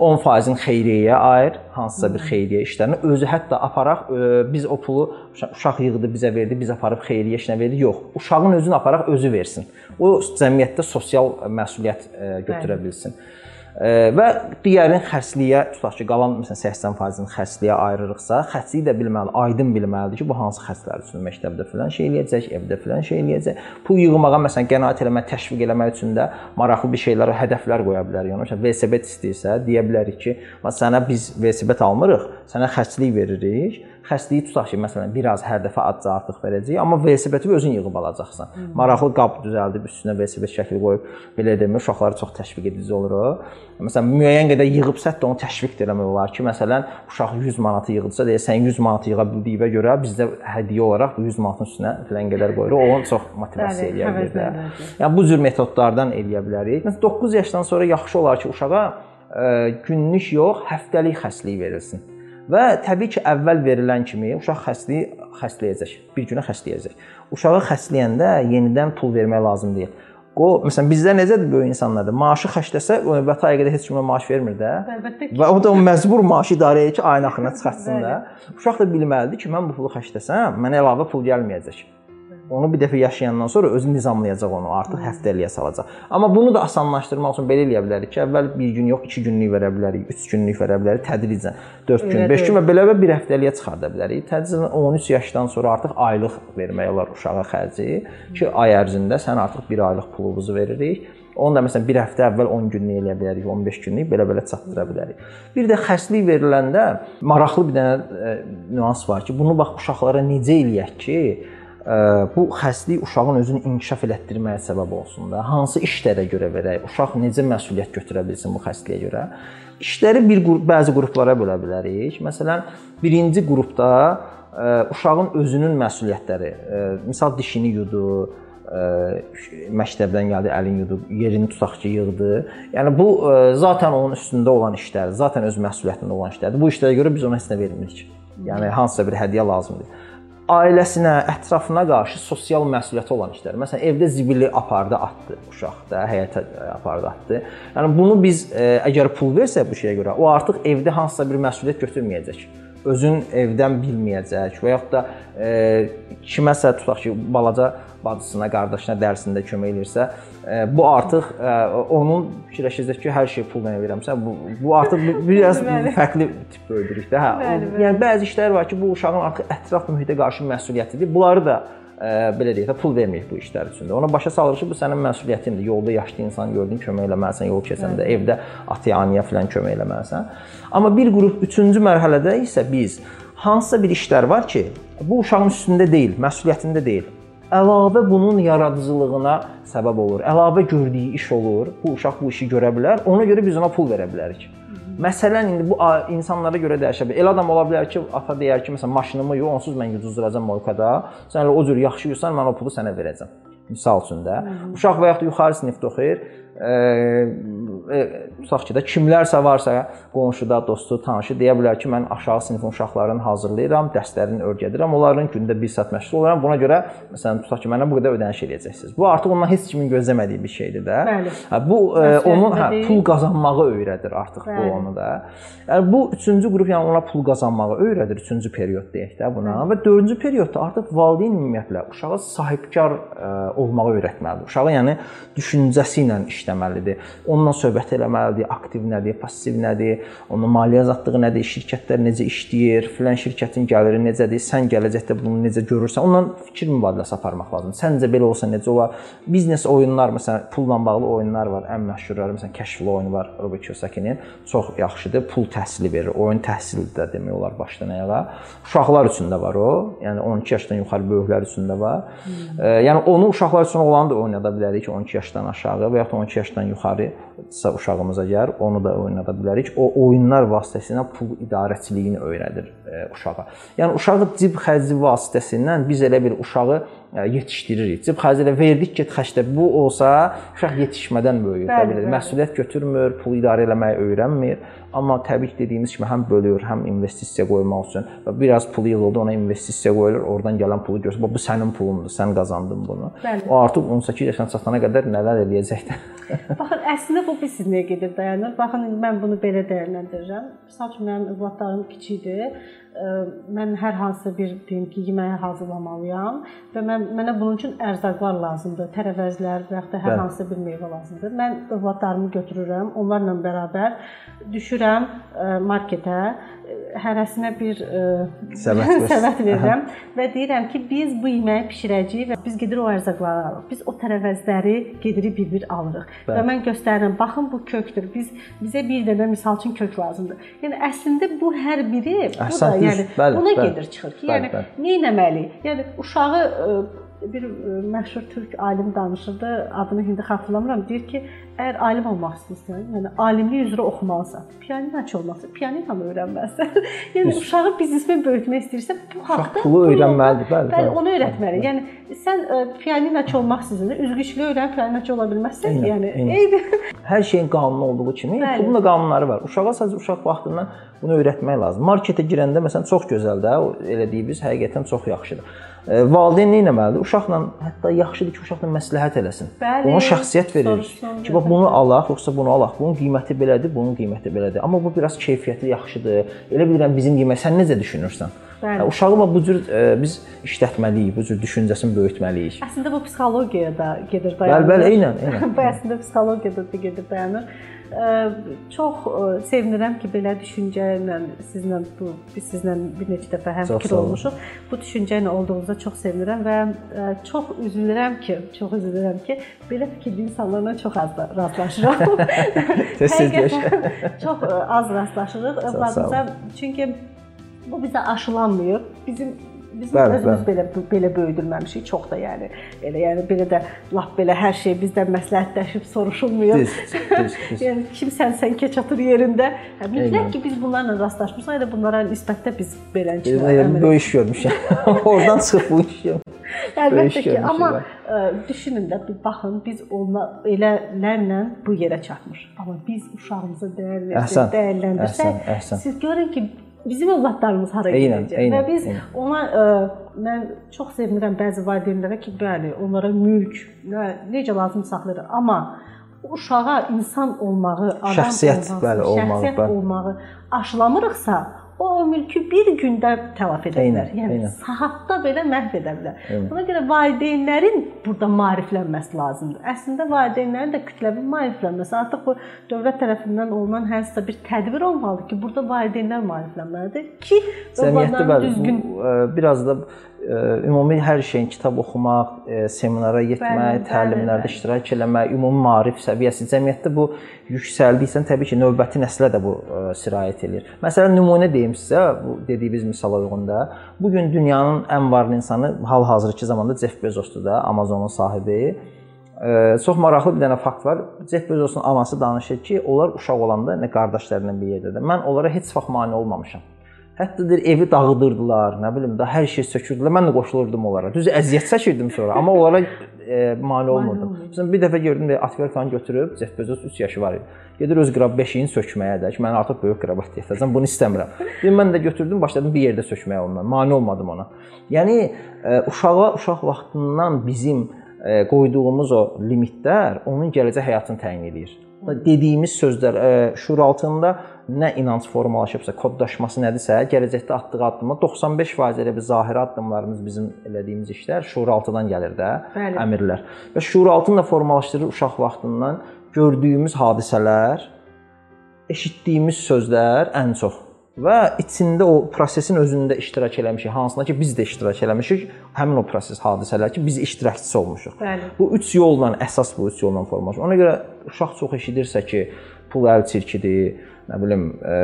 10%-in xeyriyyəyə ayır, hansısa bir xeyriyyə işlərinə özü hətta aparaq biz o pulu uşaq yığdı, bizə verdi, biz aparıb xeyriyyə işinə verdik. Yox, uşağın özünü aparaq özü versin. O cəmiyyətdə sosial məsuliyyət götürə bilsin. Bəli və digərin xərcliyə tutaq ki, qalan məsələn 80%-ni xərcliyə ayırırıqsa, xərcliyi də bilməli, aydın bilməlidir ki, bu hansı xərclər üçün məktəbdə filan şey eləyəcək, evdə filan şey eləyəcək. Pul yığmağa məsələn qənaət eləmək, təşviq eləmək üçün də maraqlı bir şeylər, hədəflər qoya bilərik. Yəni məsələn velosiped istəyirsə, deyə bilərik ki, sənə biz velosiped almırıq, sənə xərclik veririk xəstəliyi tutaq ki, məsələn, bir az hər dəfə adca artıq verəcək, amma velosipedi özün yığıb alacaqsan. Hı. Maraqlı qab düzəldib üstünə velosiped şəkli qoyub belə demir, uşaqlara çox təşviq edici olur o. Məsələn, müəyyən qədər yığıbsa da onu təşviq də eləmək olar ki, məsələn, uşaq 100 manatı yığdısa, deyə sən 100 manatı yığa bildiyinə görə bizdə hədiyyə olaraq bu 100 manatın üstünə filan qədər qoyuruq. O onu çox motivasiya eləyə bilər də. Yəni bu cür metodlardan eləyə bilərik. Məsələn, 9 yaşdan sonra yaxşı olar ki, uşağa ə, günlük yox, həftəlik xəstəlik verilsin. Və təbii ki, əvvəl verilən kimi uşaq xəstəliyi xəstələyəcək. Bir günə xəstələyəcək. Uşağı xəstələyəndə yenidən pul vermək lazım deyil. O, məsələn, bizdə necədir böyük insanlarda? Maaşı xərcləsə, o növbəti aya qədər heç kimə maaş vermir də. Əlbəttə ki. Və o da o məcbur maaşı idarə edir ki, ayın axırına çıxartsın da. Uşaq da bilməlidir ki, mən bu pulu xərcləsəm, mənə əlavə pul gəlməyəcək. Onu bir dəfə yaşayandan sonra özü nizamlayacaq onu, artıq həftəliyə salacaq. Amma bunu da asanlaşdırmaq üçün belə eləyə bilərik ki, əvvəl 1 gün yox, 2 günlük verə bilərik, 3 günlük verə bilərik, tədricən 4 gün, 5 gün və belə-belə bir həftəliyə çıxarda bilərik. Tədricən 13 yaşdan sonra artıq aylıq vermək olar uşağa xərci ki, ay ərzində sən artıq 1 aylıq pulumuzu veririk. Onu da məsələn 1 həftə əvvəl 10 günlük eləyə bilərik, 15 günlük belə-belə çatdıra bilərik. Bir də xəstəlik veriləndə maraqlı bir dənə nüans var ki, bunu bax uşaqlara necə eləyək ki, bu xəstəlik uşağın özünü inkişaf elətdirməyə səbəb olsun da. Hansı işlərə görə verək? Uşaq necə məsuliyyət götürə bilsin bu xəstəliyə görə? İşləri bir qrup, bəzi qruplara bölə bilərik. Məsələn, birinci qrupda uşağın özünün məsuliyyətləri, misal dişini yudu, məktəbdən gəldi, əlini yudu, yerini tutaq ki, yığdı. Yəni bu zaten onun üstündə olan işlərdir, zaten öz məsuliyyətində olan işlərdir. Bu işlərə görə biz ona heç nə vermirik. Yəni hansısa bir hədiyyə lazımdır ailəsinə, ətrafına qarşı sosial məsuliyyəti olan işlər. Məsələn, evdə zibili apardı, atdı uşaq da, həyətə apardı, atdı. Yəni bunu biz ə, e, əgər pul versək bu şeyə görə, o artıq evdə hansısa bir məsuliyyət götürməyəcək. Özün evdən bilməyəcək və yaxud da e, kiməsə tutaq ki, balaca bacısına, qardaşına dərsində kömək edirsə, e, bu artıq e, onun fikirləşəcək ki, hər şey pulla verirəmsə, bu bu artıq biraz fərqli tip böyüdürük də. Hə, yəni bəzi işlər var ki, bu uşağın artıq ətraf mühitə qarşı məsuliyyətidir. Bunları da belə deyək də pul verməyib bu işlər üçün də. Ona başa salırıq ki, bu sənin məsuliyyətindir. Yolda yaşlı insan gördün, kömək eləməlisən, yol keçəndə, Hı. evdə ataya, anaya filan kömək eləməlisən. Amma bir qrup 3-cü mərhələdə isə biz hansısa bir işlər var ki, bu uşağın üstündə deyil, məsuliyyətində deyil. əlavə bunun yaradıcılığına səbəb olur. Əlavə gördüyü iş olur. Bu uşaq bu işi görə bilər. Ona görə biz ona pul verə bilərik. Məsələn indi bu insanlara görə dəyişə bilər. Elə adam ola bilər ki, ata deyər ki, məsələn, maşınımı yu, onsuz mən yuduzduracam moykada. Sən elə o cür yaxşı yuysan, mən o pulu sənə verəcəm. Misal üçün də. Uşaq və yaxud yuxarı sinifdə oxuyur tutaq ki də kimlərsə varsa qonşuda, dostu, tanışı deyə bilər ki, mən aşağı sinifin uşaqlarını hazırlayıram, dərslərini öyrədirəm, onların gündə 1 saat məşğul oluram. Buna görə məsələn tutaq ki, mənə bu qədər ödəniş eləyəcəksiniz. Bu artıq ondan heç kimin gözləmədiyi bir şeydir də. Bəli. Bu ə, onun hə, pul qazanmağı öyrədir artıq Bəli. bu onu da. Yəni bu 3-cü qrup yəni ona pul qazanmağı öyrədir 3-cü period deyək də buna. Bəli. Və 4-cü periodda artıq valideyn ümumiyyətlə uşağa sahibkar ə, olmağı öyrətməlidir. Uşağı yəni düşüncəsi ilə işləməlidir. Onunla söhbət eləməlidir. Aktiv nədir, passiv nədir, onun maliyyə azadlığı nədir, şirkətlər necə işləyir, filan şirkətin gəliri necədir, sən gələcəkdə bunu necə görürsən, ondan fikir mübadiləsi aparmaq lazımdır. Səncə belə olsa necə olar? Biznes oyunlar məsələn, pulla bağlı oyunlar var. Ən məşhurları məsələn Kəşfli oyunu var Robert Kiyosakinin. Çox yaxşıdır. Pul təhsili verir. Oyun təhsili də demək olar başdan ayağa. Uşaqlar üçün də var o. Yəni 12 yaşdan yuxarı böyüklər üçün də var. Hmm. E, yəni onu uşaqlar üçün olanı da oynada bilərik 12 yaşdan aşağı və yaxud 12 yaşdan yuxarısa uşağımıza gəlir, onu da oynada bilərik. O oyunlar vasitəsilə pul idarəçiliyini öyrədir e, uşağa. Yəni uşağı cib xərci vasitəsilə biz elə bir uşağı e, yetişdiririk. Cib xərci ilə verdik ki, xərcdə bu olsa uşaq yetişmədən böyüyür. Bəli, bəli. Məsuliyyət götürmür, pul idarə etməyi öyrənmir. Amma təbii ki, dediyimiz kimi həm bölür, həm investisiya qoymaq üçün və biraz pul yığıldı, ona investisiya qoyulur, oradan gələn pulu görsə, bu sənin pulundur, sən qazandın bunu. Bəli. O artıq 18 yaşına çatana qədər nələr eləyəcəkdir. Baxın, əslində bu biz nəyə gedib dayanır. Baxın, mən bunu belə dəyərləndirirəm. Məsəl üçün mənim övladlarım kiçikdir mən hər hansı bir deyim ki, yeməyi hazırlamalıyam və mən mənə bunun üçün ərzaqlar lazımdır, tərəvəzlər və ya da hər Bəli. hansı bir meyvə lazımdır. Mən övladlarımı götürürəm, onlarla bərabər düşürəm marketə, hərəsinə bir səbət, səbət verirəm və deyirəm ki, biz bu yeməyi bişirəcəyik və biz gedirik o ərzaqları alırıq. Biz o tərəvəzləri gedirik bir-bir alırıq. Bəli. Və mən göstərirəm, baxın bu kökdür. Biz bizə bir dənə misal üçün kök lazımdır. Yəni əslində bu hər biri bu Əhsən, da yəni bəli, buna bəli, gedir çıxır ki, bəli, yəni nə etməliyik? Yəni uşağı bir məşhur türk alim danışırdı, adını indi xatırlamıram. Deyir ki, əgər alim olmaq istəyirsən, yəni alimlik üzrə oxumalısan. Pianinoçu olmaqsa, pianinonu öyrənməlisən. yəni Düz. uşağı biznesmen böyütmək istəyirsən, bu haqqda pulu öyrənməlidir, bəli. Bəli, onu öyrətməli. Yəni sən pianinoçu olmaq istəyirsən, üzgüçülük öyrən pianinoçu ola bilməzsən. Yəni eyni. Hər şeyin qanunu olduğu kimi, bəli. pulun da qanunları var. Uşağa sadəcə uşaq vaxtından bunu öyrətmək lazımdır. Marketə girəndə məsələn çox gözəldir, o elədiyimiz həqiqətən çox yaxşıdır. Valideyn nə etməlidir? Uşaqla hətta yaxşıdır ki, uşaqla məsləhət eləsin. Bəli, Ona şəxsiyyət verir ki, bax bunu alaq, yoxsa bunu alaq. Bunun qiyməti belədir, bunun qiyməti belədir. Amma bu biraz keyfiyyəti yaxşıdır. Elə bilirəm bizim yemək sən necə düşünürsən? Bəli. Uşağı bu cür e, biz işlətməliyik, bu cür düşüncəsini böyütməliyik. Əslində bu psixologiyaya da gedir dayanır. Bəli, bəli, eynən, eynən. bu əslində psixologiyada da gedir dayanır çox sevinirəm ki, belə düşüncə ilə sizlə bu biz sizlə bir neçə dəfə həm fikir olmuşuq. Bu düşüncə ilə olduğunuza çox sevinirəm və çox üzülürəm ki, çox üzülürəm ki, belə fikirli insanlarla çox az rastlaşıram. Təşəkkür. çox az rastlaşırıq övladımıza. Çünki bu bizə aşılanmır. Bizim Biz bəli, özümüz bəli. belə belə böyüdülməmişik çox da yəni. Elə yəni belə də lap belə hər şey bizdən məsləhətləşib soruşulmuyor. Düz, düz, düz. yəni kimsənsən keç otur yerində. Hə, mütləq ki biz bunlarla rastlaşmışıq. Elə bunlara nisbətdə biz beləncə. Yəni böyük iş görmüşəm. Oradan çıxıb bu iş Əlbəttə ki, amma ə, düşünün də bir baxın, biz onla elələrlə bu yerə çatmışıq. Amma biz uşağımıza dəyər versək, dəyərləndirsək, siz görün ki, bizim övladlarımız hara gedəcək və biz eynən. ona ə, e, mən çox sevinirəm bəzi valideynlərə ki, bəli, onlara mülk nə, necə lazım saxlayır, amma uşağa insan olmağı, adam şəxsiyyət, olması, bəli, olmağı, şəxsiyyət bəli. olmağı aşılamırıqsa, o mülkü bir gündə tələf edə bilər. Yəni eynən. saatda belə məhv edə bilər. Eynən. Buna görə valideynlərin burada maariflənməsi lazımdır. Əslində valideynlərin də kütləvi maariflənməsi artıq bu dövlət tərəfindən olunan hansısa bir tədbir olmalıdır ki, burada valideynlər maariflənməlidir ki, bəli düzgün e, biraz da ümumi hər şeyin kitab oxumaq, seminara getmək, təlimlərdə bəli. iştirak etmək, ümumi maarif səviyyəsi cəmiyyətdə bu yüksəldiksə, təbii ki, növbəti nəslə də bu sirayət eləyir. Məsələn, nümunə deyim sizə, bu dediyimiz misala uyğun da. Bu gün dünyanın ən varlı insanı hal-hazırki zamanda Jeff Bezosdur da, Amazonun sahibi. Çox maraqlı bir dənə fakt var. Jeff Bezosun anası danışır ki, onlar uşaq olanda nə qardaşlarla bir yerdədir. Mən onlara heç vaxt mane olmamışam. Hətta deyir evi dağıdırdılar, nə bilim da hər şey sökürdülər. Mən də qoşulurdum onlara. Düz əziyyət çəkirdim sonra, amma onlara e, mane olmurdum. Məsələn bir dəfə gördüm də atverkanı götürüb, Jeff Bezos 3 yaşı var idi. Gedir öz qrab beşiyini sökməyə də ki, mən artıq böyük qrabat ehtiyacam, bunu istəmirəm. Deyim mən də götürdüm, başladım bir yerdə sökməyə ondan. Mane olmadım ona. Yəni e, uşağa uşaq vaxtından bizim e, qoyduğumuz o limitlər onun gələcək həyatını təyin edir. Dediyimiz sözlər e, şuur altında nə inanc formalaşıbsa, koddaşması nədirsə, gələcəkdə atdığı addımı 95% elə bir zahiri addımlarımız bizim elədiyimiz işlər şuuraltıdan gəlir də, Bəli. əmrlər. Və şuuraltını da formalaşdırır uşaq vaxtından gördüyümüz hadisələr, eşitdiyimiz sözlər ən çox və içində o prosesin özündə iştirak eləmişik, hansına ki biz də iştirak eləmişik, həmin o proses hadisələr ki biz iştirakçısı olmuşuq. Bəli. Bu üç yolla əsas bu üç yolla formalaşır. Ona görə uşaq çox eşidirsə ki, pul əl çirkidir, nə bilim, e,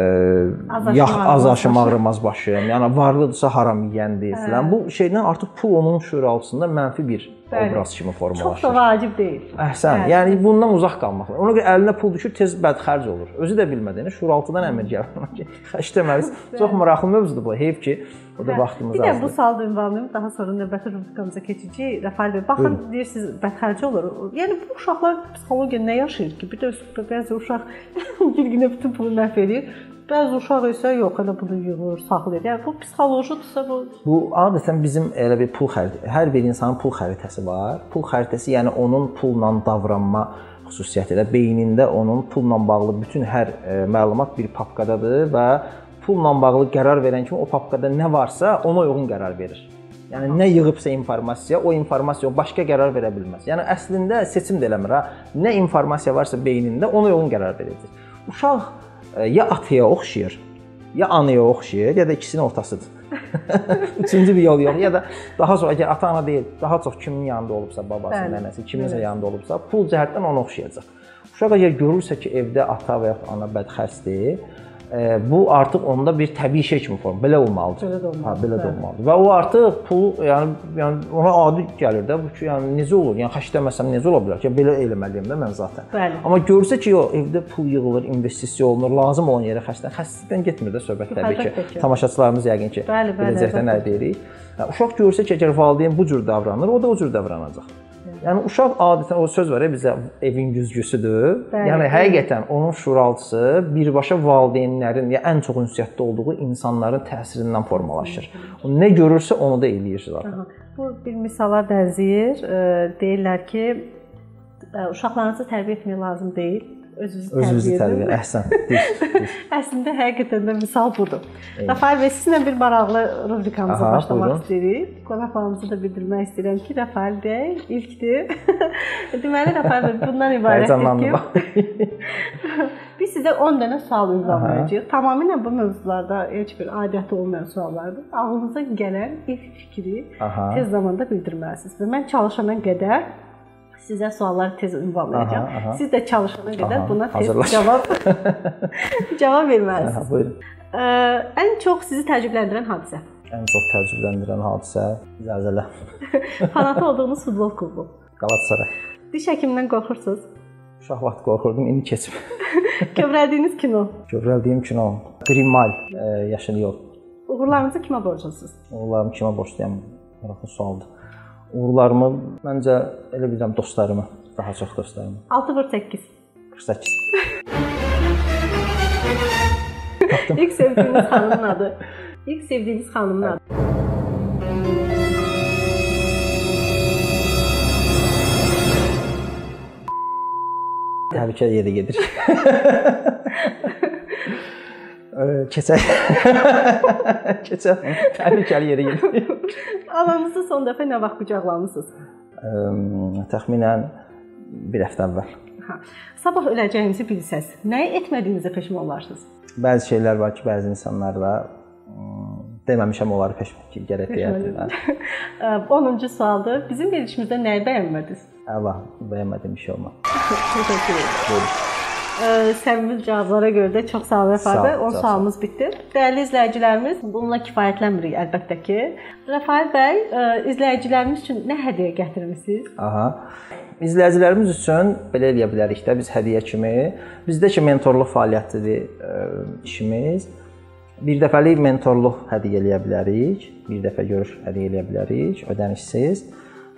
yax azaşım ağrımaz başım, yəni varlıdırsa haram yeyəndir hə. filan. Bu şeydən artıq pul onun şüuraltısında mənfi bir Bəli. obraz kimi formalaşır. Çox da vacib deyil. Əhsən. Bəli. Yəni bundan uzaq qalmaq. Ona görə əlinə pul düşür, tez bədxərc olur. Özü də bilmədiyini şuuraltıdan əmr gəlir ki, xəşləməlisən. Çox maraqlı mövzudur bu. Heyf ki, o da hə. vaxtımız azdır. Bir də bu sual ünvanlayım, daha sonra növbəti rubrikamıza keçəcəyik. Rəfail bəy, baxın Buyurun. deyirsiniz bədxərc olur. Yəni bu uşaqlar psixologiya nə yaşayır ki? Bir də bəzi uşaq bir günə bütün pulu məhv edir. Bəzi uşaq isə yox, elə bunu yığır, saxlayır. Yəni bu psixolojidsə bu Bu adətən bizim elə bir pul xəritəsi, hər bir insanın pul xəritəsi var. Pul xəritəsi yəni onun pulla davranma xüsusiyyəti də beynində onun pulla bağlı bütün hər e, məlumat bir papkadadır və pulla bağlı qərar verən kimi o papkada nə varsa ona uyğun qərar verir. Yəni nə yığıbsa informasiya, o informasiya başqa qərar verə bilməz. Yəni əslində seçim də eləmir ha. Nə informasiya varsa beynində ona uyğun qərar verəcək. Uşaq ya ataya oxşayır, ya anaya oxşayır, ya da ikisinin ortasıdır. Üçüncü bir yol yox. Ya da daha çox əgər ata-ana deyil, daha çox kimin yanında olubsa, babası, Bəli. nənəsi, kiminsə yanında olubsa, pul cəhətdən ona oxşayacaq. Uşaq əgər görürsə ki, evdə ata və ya ana bədxərcdir, bu artıq onda bir təbii şey kimi form. Belə olmalıdır. Belə də olmalıdır. Hə, belə də olmalıdır. Və o artıq pul, yəni yəni ona adi gəlir də bu ki, yəni necə olur? Yəni xərcləməsəm necə ola bilər ki, belə eləməliyəm də mən zaten. Bəli. Amma görsə ki, o evdə pul yığılır, investisiya olunur, lazım olan yerə xərclən. Xərclikdən getmir də söhbət təbii ki. ki. Tamaşaçılarımız yəqin ki, bəli, bəli, biləcəklər nə deyirik. Yəni, uşaq görsə ki, əgər valideyn bu cür davranır, o da o cür davranacaq. Yəni uşaq adətən o söz var ya bizə evin güzgüsüdür. Bəli, yəni həqiqətən onun şuuraltısı birbaşa valideynlərin ya ən çox ünsiyyətdə olduğu insanların təsirindən formalaşır. O nə görürsə onu da eləyir zaten. Bu bir misala bənzəyir. Deyirlər ki, uşaqlarınızı tərbiyə etmək lazım deyil özünüzü, özünüzü tərbiyə edin. Əhsən. Əslində həqiqətən də misal budur. Rafael bəy, sizinlə bir maraqlı rubrikamıza Aha, başlamaq buyurun. istəyirik. Qonaqlarımıza da bildirmək istəyirəm ki, Rafael bəy ilkdir. Deməli, Rafael bəy bundan ibarətdir ki, biz sizə 10 dənə sual ünvanlayacağıq. Tamamilə bu mövzularda heç bir adəti olmayan suallardır. Ağlınıza gələn ilk fikri Aha. tez zamanda bildirməlisiniz və mən çalışana qədər sizə sualları tez ünvanlayacağam. Aha, aha. Siz də çalışana qədər aha, buna tez hazırlaş. cavab cavab verməlisiniz. Aha, buyurun. Ə, ən çox sizi təəccübləndirən hadisə? Ən çox təəccübləndirən hadisə zəlzələ. Fanatı olduğunuz futbol klubu? Galatasaray. Diş həkimindən qorxursunuz? Uşaq vaxt qorxurdum, indi keçib. Kövrəldiyiniz kino? Kövrəldiyim kino Green Mile, Yaşıl yol. Uğurlarınızı kimə borclusunuz? Uğurlarımı kimə borcluyam? Maraqlı sualdır. Uğurlarımı məncə elə bilirəm dostlarımı, daha çox dostlarımı. 6 vur 8. 48. İlk sevdiyiniz xanımın adı. İlk sevdiyiniz xanımın adı. Təhlükə yerə gedir. keçək. keçək. Təhlükəli yerə gedir. Ananızı son dəfə nə vaxt qucaqlamısınız? Təxminən 1 həftə əvvəl. Ha. Sabah öləcəyinizi bilsəz, nəyi etmədiyinizə peşman olarsınız? Bəzi şeylər var ki, bəzi insanlarla deməmişəm onları peşman ki, gərək deyərdim. 10-cu sualdır. Bizim verilişimizdə nəyi bəyənmədiniz? Allah, bəyənmədiyim şey olmadı. Təşəkkür edirəm. Səmimi cavablara görə də çox sağ olun Rəfail bəy. 10 sualımız bitdi. Dəyərli izləyicilərimiz, bununla kifayətlənmirik əlbəttə ki. Rəfail bəy, izləyicilərimiz üçün nə hədiyyə gətirmisiniz? Aha. İzləyicilərimiz üçün belə eləyə bilərik də biz hədiyyə kimi bizdə ki mentorluq fəaliyyətidir işimiz. Bir dəfəlik mentorluq hədiyyə eləyə bilərik. Bir dəfə görüş hədiyyə eləyə bilərik, ödənişsiz.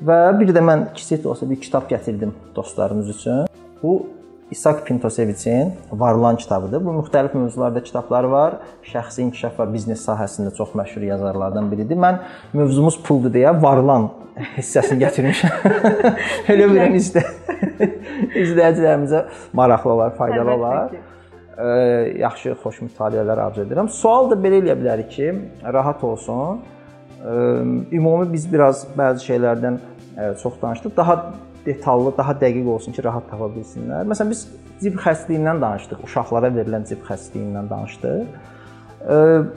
Və bir də mən kiçik də olsa bir kitab gətirdim dostlarımız üçün. Bu İsaq Pintoseviçin Varlan kitabıdır. Bu müxtəlif mövzularda kitabları var. Şəxsi inkişaf və biznes sahəsində çox məşhur yazarlardan biridir. Mən mövzumuz puldur deyə Varlan hissəsini gətirmişəm. Elə bilirəm izlə. izləyicilərimizə maraqlı olar, faydalı olar. Yaxşı, xoş mütaliələr arzu edirəm. Sual da belə eləyə bilərik ki, rahat olsun. Ümumi biz biraz bəzi şeylərdən çox danışdıq. Daha detallı, daha dəqiq olsun ki, rahat tapa bilsinlər. Məsələn, biz cib xəstəliyindən danışdıq, uşaqlara verilən cib xəstəliyindən danışdıq.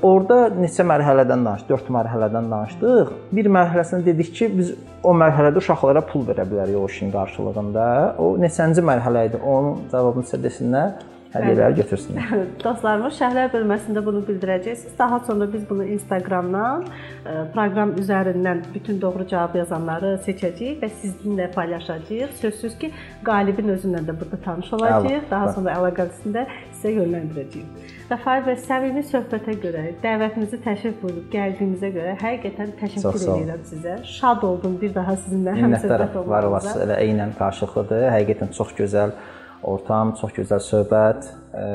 Orda neçə mərhələdən danışdıq? 4 mərhələdən danışdıq. Bir mərhələsində dedik ki, biz o mərhələdə uşaqlara pul verə bilərik o işin qarşılığında. O neçənci mərhələ idi? Onun cavabını sizə desinlər hədiyyələri götürsünlər. Dostlarımız şərhlər bölməsində bunu bildirəcəksiniz. Daha sonra biz bunu Instagramdan, e, proqram üzərindən bütün doğru cavab yazanları seçəcəyik və sizinlə paylaşacağıq. Sözsüz ki, qalibin özündən də burada tanış olacağıq. Daha sonra əlaqəsində sizə yönləndirəcəyik. Rəfail bəy, səmimi söhbətə görə, dəvətimizi təşrif buyurub gəldiyinizə görə həqiqətən təşəkkür edirəm sizə. Şad oldum bir daha sizinlə həmsöhbət olmağınıza. Var olasınız. Elə eynən qarşılıqlıdır. Həqiqətən çox gözəl ortam, çox gözəl söhbət. E,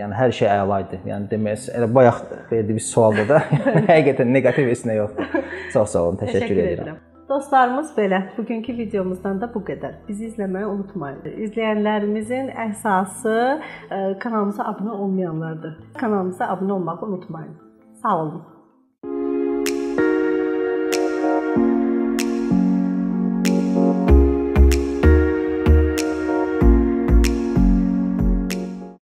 yəni hər şey əla idi. Yəni demək, elə bayaq verdiyimiz sualda da həqiqətən neqativ heç nə yoxdur. Çox sağ olun, təşəkkür, təşəkkür edirəm. edirəm. Dostlarımız belə. Bugünkü videomuzdan da bu qədər. Bizi izləməyi unutmayın. İzləyənlərimizin əsası kanalımıza abunə olmayanlardır. Kanalımıza abunə olmağı unutmayın. Sağ olun.